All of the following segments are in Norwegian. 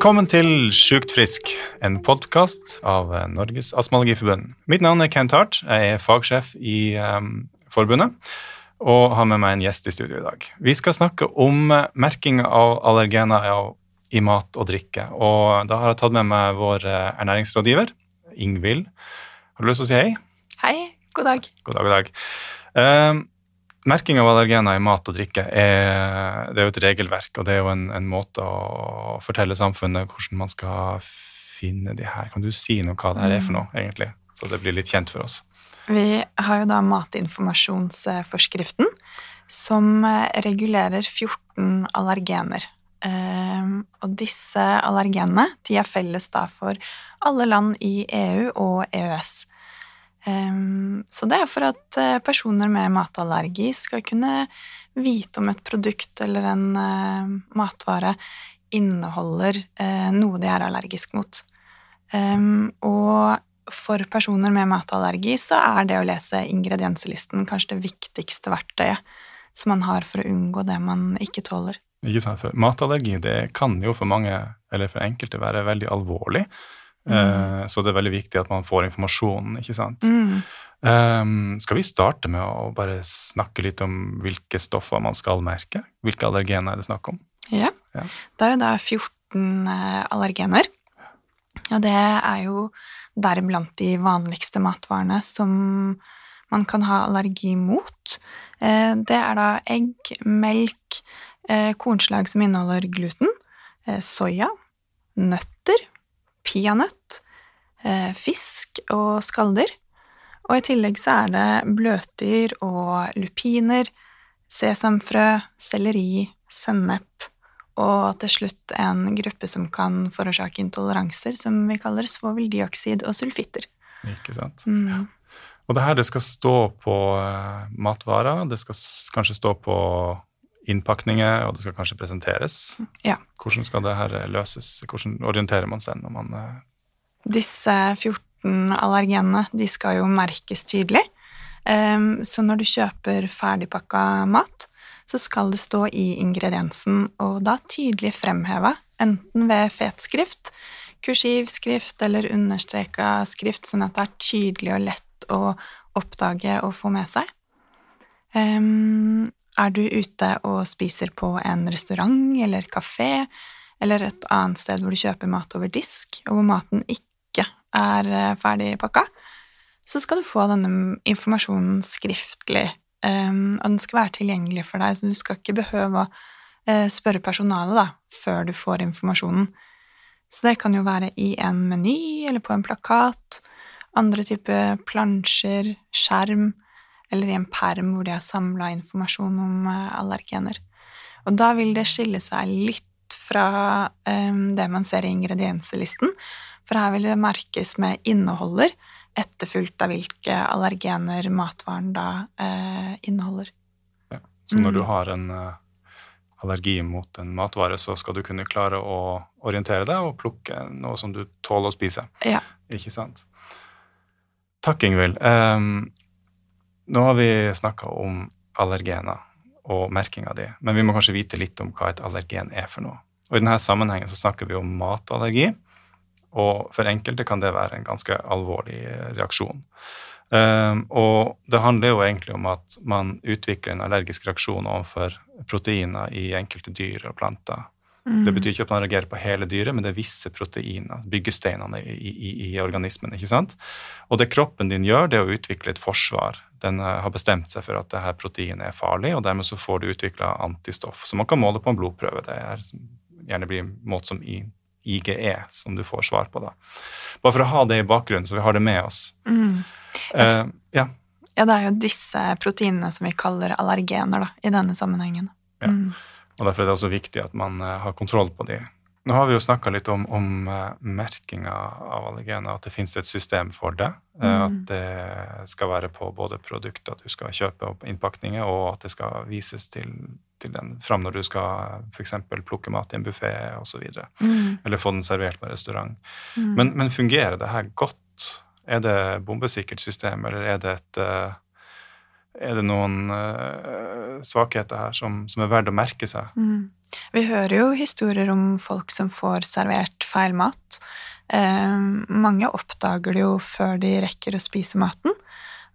Velkommen til Sjukt frisk, en podkast av Norges Astmalogiforbund. Mitt navn er Kent Hart. Jeg er fagsjef i um, forbundet og har med meg en gjest i studio i dag. Vi skal snakke om merking av allergener i mat og drikke. Og da har jeg tatt med meg vår eh, ernæringsrådgiver, Ingvild. Har du lyst til å si hei? Hei. God dag. God dag, god dag. Um, Merking av allergener i mat og drikke er, det er jo et regelverk, og det er jo en, en, måte å fortelle samfunnet hvordan man skal finne de her. Kan du si noe hva det her er for noe, egentlig? Så det blir litt kjent for oss. Vi har jo da matinformasjonsforskriften, som regulerer 14 allergener. Ehm, og disse allergenene de er felles da for alle land i EU og EØS. Um, så det er for at uh, personer med matallergi skal kunne vite om et produkt eller en uh, matvare inneholder uh, noe de er allergisk mot. Um, og for personer med matallergi så er det å lese ingredienselisten kanskje det viktigste verktøyet som man har for å unngå det man ikke tåler. Ikke sant, for Matallergi det kan jo for mange, eller for enkelte, være veldig alvorlig. Mm. Så det er veldig viktig at man får informasjonen, ikke sant. Mm. Um, skal vi starte med å bare snakke litt om hvilke stoffer man skal merke? Hvilke allergener er det snakk om? Ja. ja. Det er jo da 14 eh, allergener. Og det er jo deriblant de vanligste matvarene som man kan ha allergi mot. Eh, det er da egg, melk, kornslag som inneholder gluten, soya, nøtter, peanøtt, eh, fisk og skalldyr. Og i tillegg så er det bløtdyr og lupiner, sesamfrø, selleri, sennep og til slutt en gruppe som kan forårsake intoleranser, som vi kaller svoveldioksid og sulfitter. Ikke sant. Mm. Ja. Og det her det skal stå på uh, matvarer, det skal kanskje stå på innpakninger, og det skal kanskje presenteres. Ja. Hvordan skal det her løses? Hvordan orienterer man seg når man eh, Disse 14 allergenene de skal jo merkes tydelig. Um, så når du kjøper ferdigpakka mat, så skal det stå i ingrediensen, og da tydelig fremheva, enten ved fetskrift, kursivskrift eller understreka skrift, sånn at det er tydelig og lett å oppdage og få med seg. Um, er du ute og spiser på en restaurant eller kafé eller et annet sted hvor du kjøper mat over disk, og hvor maten ikke er eh, ferdig pakka, så skal du få denne informasjonen skriftlig, um, og den skal være tilgjengelig for deg, så du skal ikke behøve å uh, spørre personalet da, før du får informasjonen. Så det kan jo være i en meny eller på en plakat, andre typer plansjer, skjerm, eller i en perm hvor de har samla informasjon om eh, allergener. Og da vil det skille seg litt fra um, det man ser i ingredienselisten, for her vil det merkes med inneholder, etterfulgt av hvilke allergener matvaren da uh, inneholder. Ja. Så når mm. du har en uh, allergi mot en matvare, så skal du kunne klare å orientere deg og plukke noe som du tåler å spise. Ja. Ikke sant? Takk, Ingvild. Um, nå har vi snakka om allergener og merking av de, men vi må kanskje vite litt om hva et allergen er for noe. Og I denne sammenhengen så snakker vi om matallergi, og for enkelte kan det være en ganske alvorlig reaksjon. Um, og det handler jo egentlig om at man utvikler en allergisk reaksjon overfor proteiner i enkelte dyr og planter. Mm. Det betyr ikke at man reagerer på hele dyret, men det er visse proteiner, byggesteinene i, i, i, organismen. ikke sant? Og det kroppen din gjør, det er å utvikle et forsvar den eh, har bestemt seg for at det her proteinet er farlig, og dermed så får du utvikla antistoff. Så man kan måle på en blodprøve. Det er gjerne blir målt som IGE, som du får svar på da. Bare for å ha det i bakgrunnen, så vi har det med oss. Mm. Uh, ja. ja, det er jo disse proteinene som vi kaller allergener da, i denne sammenhengen. Ja. Mm. Og Derfor er det også viktig at man uh, har kontroll på de nå har vi jo snakka litt om, om uh, merkinga av allergener, at det finnes et system for det. Uh, mm. At det skal være på både produkter du skal kjøpe og innpakninger, og at det skal vises til, til den fram når du skal f.eks. plukke mat i en buffé osv. Mm. Eller få den servert på restaurant. Mm. Men, men, fungerer det her godt? Er det bombesikkert system, eller er det et uh, er det noen uh, svakheter her som, som, er verdt å merke seg? Mm. Vi hører jo historier om folk som får servert feil mat. Eh, mange oppdager det jo før de rekker å spise maten.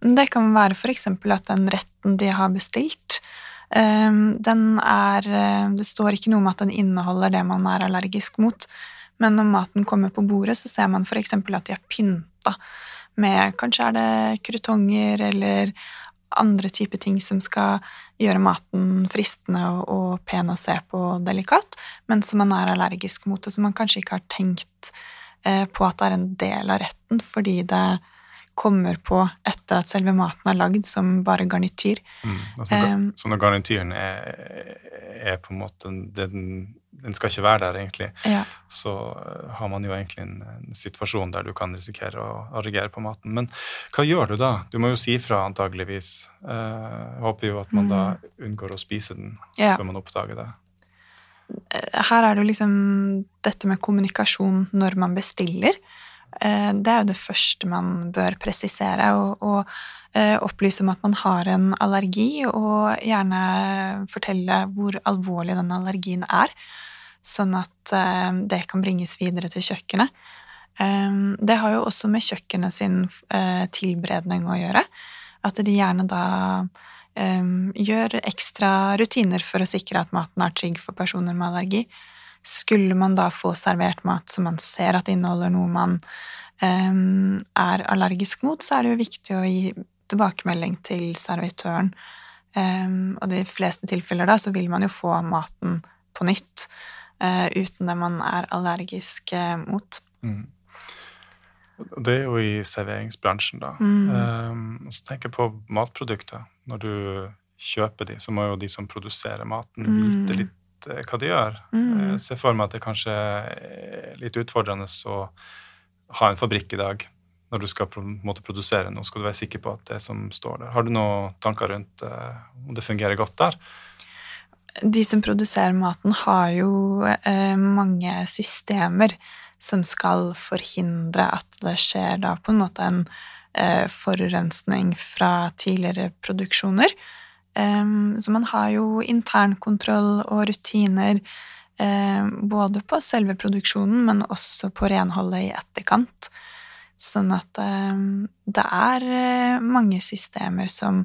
Det kan være f.eks. at den retten de har bestilt, eh, den er eh, Det står ikke noe om at den inneholder det man er allergisk mot, men når maten kommer på bordet, så ser man f.eks. at de er pynta med Kanskje er det krutonger eller andre typer ting som skal gjøre maten fristende og, og, pen å se på og delikat, men som man er allergisk mot, og som man kanskje ikke har tenkt eh, på at det er en del av retten, fordi det kommer på etter at selve maten er lagd, som bare garnityr. Mm, altså, um, så når garnityren er, er, på en måte den, den skal ikke være der, egentlig, ja. så eh, har man jo egentlig en, en, situasjon der du kan risikere å, å reagere på maten. Men hva gjør du da? Du må jo si fra, antageligvis. Eh, håper jo at man mm. da unngår å spise den ja. før man oppdager det. Eh, her er det jo liksom dette med kommunikasjon når man bestiller. Det er jo det første man bør presisere, og, og opplyse om at man har en allergi, og gjerne fortelle hvor alvorlig den allergien er sånn at eh, det kan bringes videre til kjøkkenet. Eh, det har jo også med kjøkkenet sin eh, tilberedning å gjøre. At de gjerne da gjør ekstra rutiner for å sikre at maten er trygg for personer med allergi. Skulle man da få servert mat som man ser at inneholder noe man er allergisk mot, så er det jo viktig å gi tilbakemelding til servitøren. og i de fleste tilfeller da så vil man jo få maten på nytt uh, uten det man er allergisk uh, mot. Mm. Det er jo i serveringsbransjen, da. Mm. Um, så tenker jeg på matprodukter. Når du kjøper de, så må jo de som produserer maten, mm. vite litt uh, hva de gjør. Mm. Jeg ser for meg at det kanskje er litt utfordrende å ha en fabrikk i dag når du skal måtte produsere noe, skal du være sikker på at det som står der. Har du noen tanker rundt om det fungerer godt der? de som produserer maten, har jo eh, mange systemer som skal forhindre at det skjer da på en måte en eh, forurensning fra tidligere produksjoner. Så man har jo internkontroll og rutiner både på selve produksjonen, men også på renholdet i etterkant. Sånn at det er eh, mange systemer som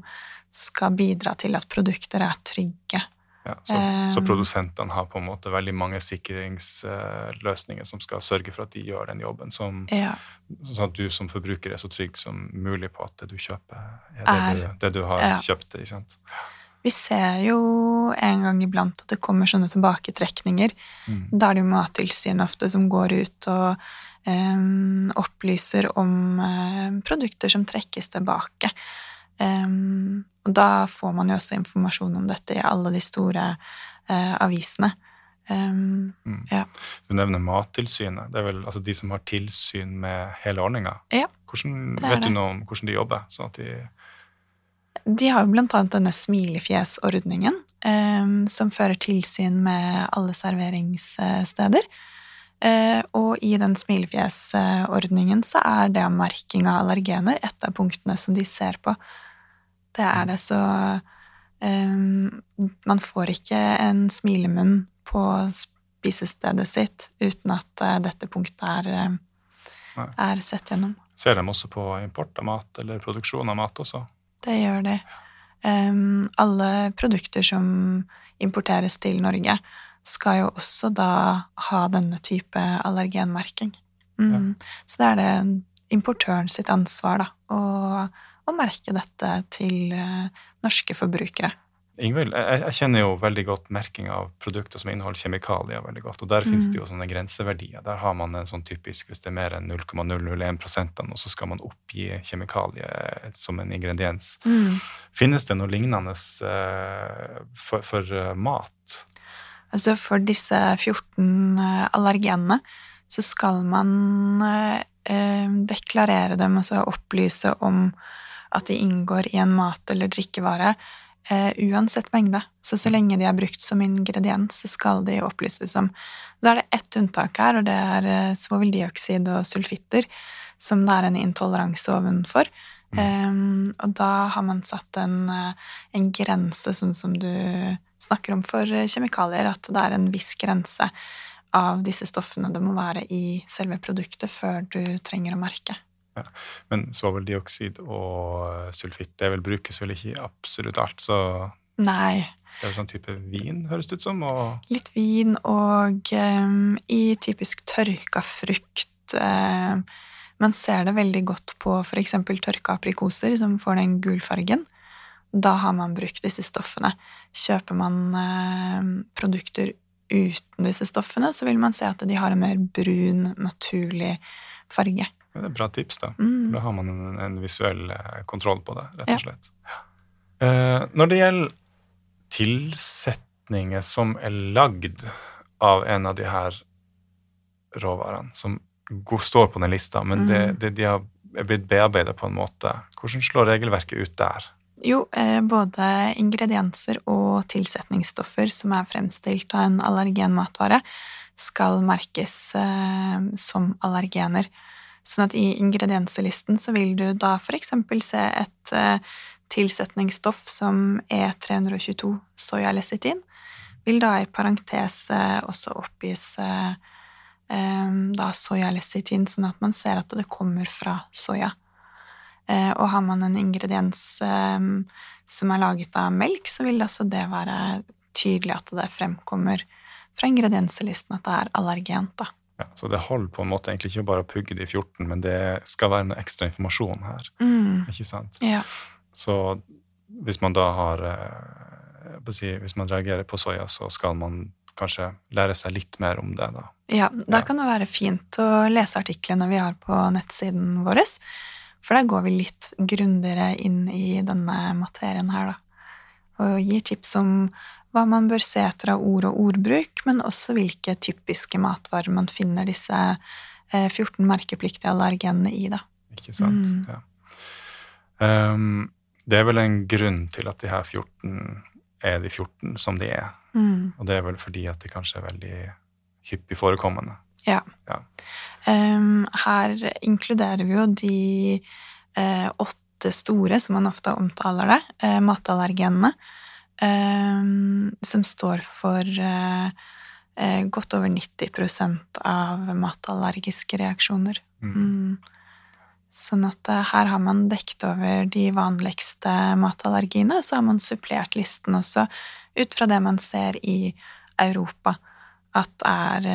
skal bidra til at produkter er trygge. Ja, så, um, så, eh. produsentene har på en måte veldig mange sikringsløsninger som skal sørge for at de gjør den jobben, som, ja. sånn at du som forbruker er så trygg som mulig på at det du kjøper, er det, er, du, det du, har ja. kjøpt. ikke sant? Vi ser jo en gang iblant at det kommer sånne tilbaketrekninger. Mm. Da er det jo Mattilsynet ofte som går ut og um, opplyser om uh, produkter som trekkes tilbake. Um, og da får man jo også informasjon om dette i alle de store eh, avisene. Um, mm. ja. Du nevner Mattilsynet. Det er vel altså de som har tilsyn med hele ordninga. Ja, vet du noe om hvordan de jobber? sånn de de har jo blant annet denne smilefjesordningen, um, som fører tilsyn med alle serveringssteder. Uh, og i den smilefjesordningen så er det merking av allergener et av punktene som de ser på. Det er det, så um, Man får ikke en smilemunn på spisestedet sitt uten at uh, dette punktet er, er sett gjennom. Ser de også på import av mat eller produksjon av mat også? Det gjør de. Um, alle produkter som importeres til Norge, skal jo også da ha denne type allergenmerking. Mm. Ja. Så det er det importøren sitt ansvar, da, å å merke dette til uh, norske forbrukere. Ingvild, jeg, jeg, kjenner jo veldig godt merking av produkter som inneholder kjemikalier. veldig godt, og Der mm. finnes det jo sånne grenseverdier. Der har man en sånn typisk hvis det er mer enn 0,001% og så skal man oppgi kjemikalier som en ingrediens. Mm. Finnes det noe lignende uh, for, for uh, mat? Altså For disse 14 allergenene så skal man deklarere dem, altså opplyse om at de inngår i en mat- eller drikkevare, eh, uansett mengde. Så så lenge de er brukt som ingrediens, så skal de opplyses om. Så er det ett unntak her, og det er uh, svoveldioksid og sulfitter, som det er en intoleranse ovenfor. Um, og da har man satt en, uh, en, grense, sånn som du snakker om for kjemikalier, at det er en viss grense av disse stoffene det må være i selve produktet før du trenger å merke. Ja. Men svoveldioksid og sulfitt det vel brukes vel ikke i absolutt alt, så Nei. det er jo sånn type vin, høres det ut som. og Litt vin og um, i typisk tørka frukt. Um, man ser det veldig godt på f.eks. tørka aprikoser, som får den gulfargen. Da har man brukt disse stoffene. Kjøper man uh, produkter uten disse stoffene, så vil man se at de har en mer brun, naturlig farge. Det er et bra tips, da. Mm. Da har man en, en visuell eh, kontroll på det, rett og slett. Eh, når det gjelder tilsetninger som er lagd av en av de her råvarene, som står på den lista, men Mm. det, de har er blitt bearbeidet på en måte, hvordan slår regelverket ut der? Jo, eh, både ingredienser og tilsetningsstoffer som er fremstilt av en allergenmatvare, skal merkes som allergener. Sånn at i ingredienselisten så vil du da eksempel se et eh, tilsetningsstoff som E322 soyalecitin, vil da i parentes også oppgis eh, eh, da soyalecitin, sånn at man ser at det kommer fra soya. Og har man en ingrediens som er laget av melk, så vil også det være tydelig at det fremkommer fra ingredienselisten at det er allergent. Da. Ja, så det holder på en måte egentlig ikke bare å pugge de 14, men det skal være noe ekstra informasjon her. Mm. ikke sant? Ja. Så hvis man da har eh, si, Hvis man reagerer på soya, så skal man kanskje lære seg litt mer om det, da. ja, da kan det være fint å lese artiklene vi har på nettsiden vår, for der går vi litt grundigere inn i denne materien her, da. Og gir tips om hva man bør se etter av ord og ordbruk, men også hvilke typiske matvarer man finner disse eh, 14 merkepliktige allergenene i, da. Ikke sant? Mm. Ja. Um, det er vel en grunn til at de her 14 er de 14 som de er. Mm. Og det er vel fordi at de kanskje er veldig hyppig forekommende. Um, her inkluderer vi jo de uh, åtte store, som man ofte omtaler det, uh, matallergenene, som står for eh, eh, godt over 90% av matallergiske reaksjoner. Mm. Mm. Sånn at eh, her har man dekt over de vanligste matallergiene, og så har man supplert listen også ut fra det man ser i Europa at er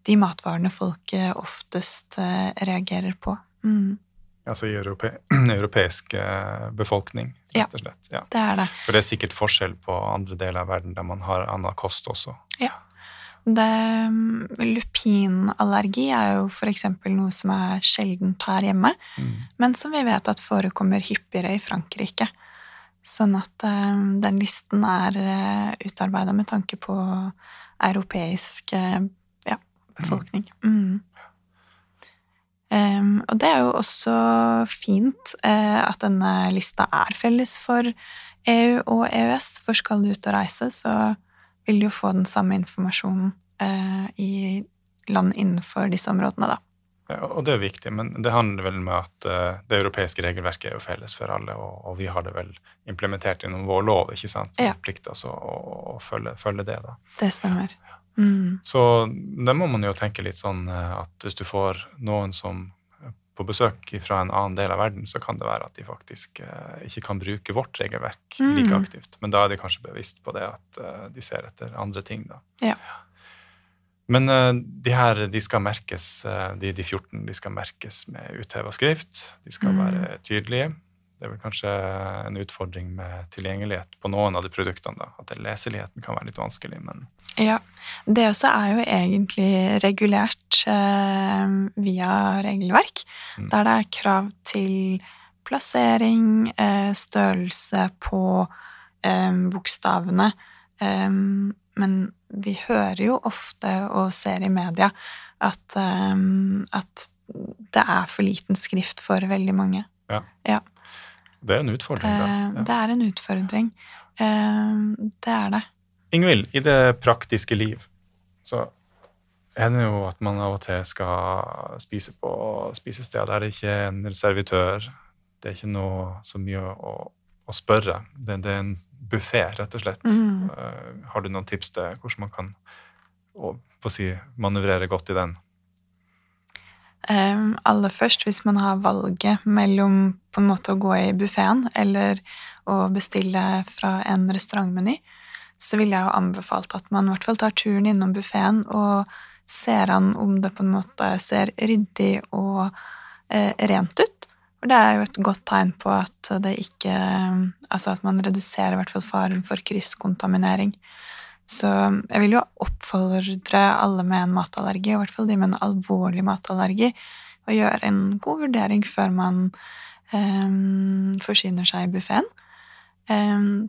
de matvarene folk oftest reagerer på. Mm, Altså i europe europeisk eh, befolkning, rett og slett. Ja. det er det. For det er sikkert forskjell på andre deler av verden der man har annen kost også. det mm, lupinallergi er jo eksempel noe som er sjeldent her hjemme, Mm. men som vi vet at forekommer hyppigere i Frankrike. Sånn at eh, den listen er uh, utarbeida med tanke på europeisk eh, ja, befolkning. Mm. Em, og det er jo også fint uh, at denne lista er felles for EU og EØS, for skal du ut og reise, så vil du jo få den samme informasjonen uh, i land innenfor disse områdene, da. Ja, og det er viktig, men det handler vel med at uh, det europeiske regelverket er jo felles for alle, og, og vi har det vel implementert gjennom vår lov, ikke sant? Ja. Vi plikter altså å, å følge, følge det, da. Det stemmer. Mm. Så da må man jo tenke litt sånn eh, at hvis du får noen som på besøk fra en annen del av verden, så kan det være at de faktisk eh, ikke kan bruke vårt regelverk like Mm. aktivt. Men da er de kanskje bevisst på det at eh, de ser etter andre ting, da. Ja. Men de her de skal merkes, de, de 14 de skal merkes med utheva skrift. De skal Mm. være tydelige. Det er vel kanskje en utfordring med tilgjengelighet på noen av de produktene. da, At leseligheten kan være litt vanskelig. Men Ja. Det også er jo egentlig regulert eh, via regelverk, Mm. der det er krav til plassering, eh, størrelse på eh, bokstavene. Eh, men vi hører jo ofte og ser i media at, eh, at det er for liten skrift for veldig mange. Det er en utfordring, Eh, da. Ja. Det er en utfordring. Eh, det er det. Ingvild, i det praktiske liv så er det jo at man av og til skal spise på spisesteder der det ikke er en servitør. Det er ikke noe så mye å, å spørre. Det, det er en buffé, rett og slett. Mm. Eh, har du noen tips til hvordan man kan å, å si, manøvrere godt i den? Um, aller først, hvis man har valget mellom på en måte å gå i buffeen eller å bestille fra en restaurantmeny, så ville jeg jo anbefalt at man i hvert fall tar turen innom buffeen og ser an om det på en måte ser ryddig og eh, rent ut. For det er jo et godt tegn på at det ikke Altså at man reduserer i hvert fall faren for krysskontaminering. Så jeg vil jo oppfordre alle med en matallergi, i hvert fall de med en alvorlig matallergi, å gjøre en god vurdering før man um, forsyner seg i buffeen. Um,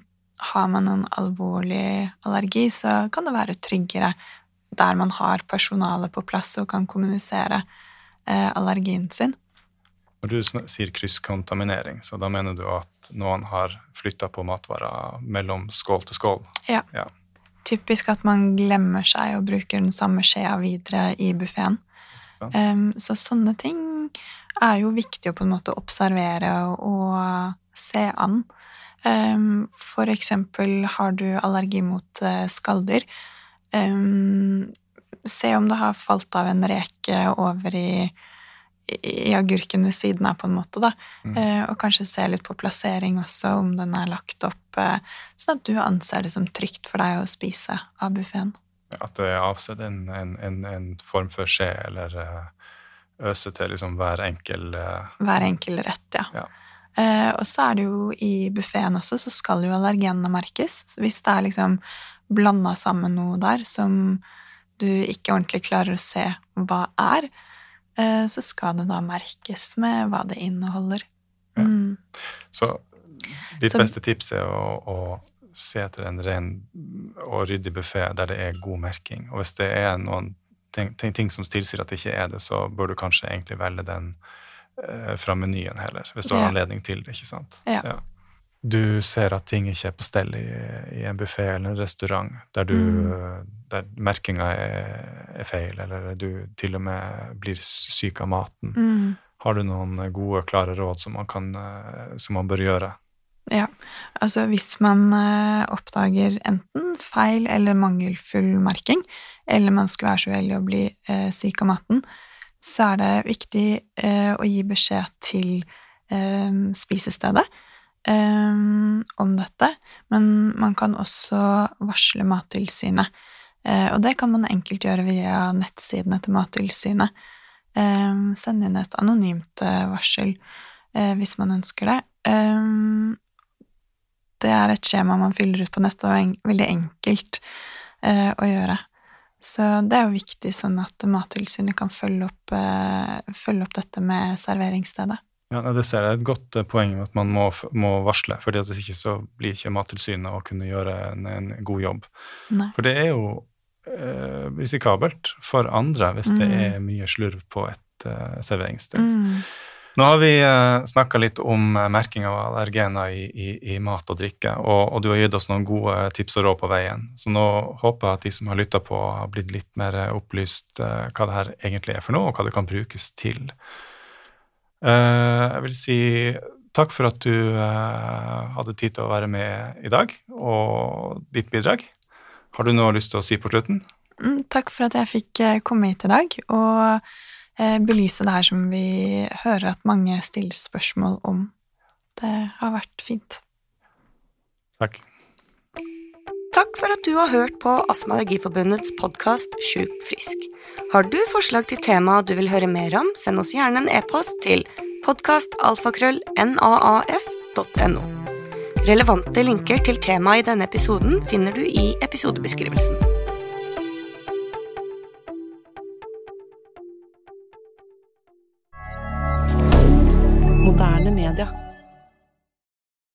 har man en alvorlig allergi, så kan det være tryggere der man har personalet på plass og kan kommunisere uh, allergien sin. Når du sier krysskontaminering, så da mener du at noen har flytta på matvarer mellom skål til skål? Ja. ja. Typisk at man glemmer seg og bruker den samme skjea videre i buffeen. Um, så sånne ting er jo viktig å på en måte observere og se an. Um, for eksempel har du allergi mot uh, skalldyr. Um, se om det har falt av en reke over i i agurken ved siden av, på en måte, da. Mm. Eh, og kanskje se litt på plassering også, om den er lagt opp eh, sånn at du anser det som trygt for deg å spise av buffeen. At det er avsett en, en, en, en, form for skje, eller eh, øse til liksom hver enkel Hver enkel rett, ja. ja. Eh, og så er det jo i buffeen også, så skal jo allergenene merkes. Så hvis det er liksom blanda sammen noe der som du ikke ordentlig klarer å se hva er, så skal det da merkes med hva det inneholder. Mm. Så ditt så, beste tips er å, å, se etter en ren og ryddig buffé der det er god merking. Og hvis det er noen ting, ting, ting, som tilsier at det ikke er det, så bør du kanskje egentlig velge den eh, fra menyen heller. Hvis du har anledning til det, ikke sant. Ja. ja du ser at ting ikke er på stell i, i en buffé eller en restaurant, der, du, mm. der merkinga er, er, feil, eller du til og med blir syk av maten. Mm. Har du noen gode, klare råd som man, kan, som man bør gjøre? Ja, altså hvis man uh, oppdager enten feil eller mangelfull merking, eller man skulle være så uheldig å bli eh, syk av maten, så er det viktig eh, å gi beskjed til spisestedet um, om dette, men man kan også varsle Mattilsynet. Uh, og det kan man enkelt gjøre via nettsidene til Mattilsynet. Um, sende inn et anonymt uh, varsel uh, hvis man ønsker det. Um, det er et skjema man fyller ut på nettet, og er veldig enkelt å gjøre. Så det er jo viktig sånn at Mattilsynet kan følge opp, følge opp dette med serveringsstedet. Ja, Det ser jeg et godt eh, poeng at man må, må varsle, for hvis ikke så blir ikke Mattilsynet å kunne gjøre en, en god jobb. Nei. For det er jo eh, risikabelt for andre hvis mm. det er mye slurv på et eh, serveringssted. Mm. Nå har vi eh, snakka litt om eh, merking av allergener i, i, i mat og drikke, og, og, du har gitt oss noen gode tips og råd på veien. Så nå håper jeg at de som har lytta på, har blitt litt mer opplyst eh, hva det her egentlig er for noe, og hva det kan brukes til. Eh, jeg vil si takk for at du eh, hadde tid til å være med i dag, og ditt bidrag. Har du noe lyst til å si på slutten? Mm, takk for at jeg fikk eh, komme hit i dag og belyse det her som vi hører at mange stiller spørsmål om. Det har vært fint. Takk. Takk for at du har hørt på Astma- og Allergiforbundets podkast Sjuk frisk. Har du forslag til tema du vil høre mer om, send oss gjerne en e-post til podkastalfakrøllnaaf.no. Relevante linker til temaet i denne episoden finner du i episodebeskrivelsen. moderne media.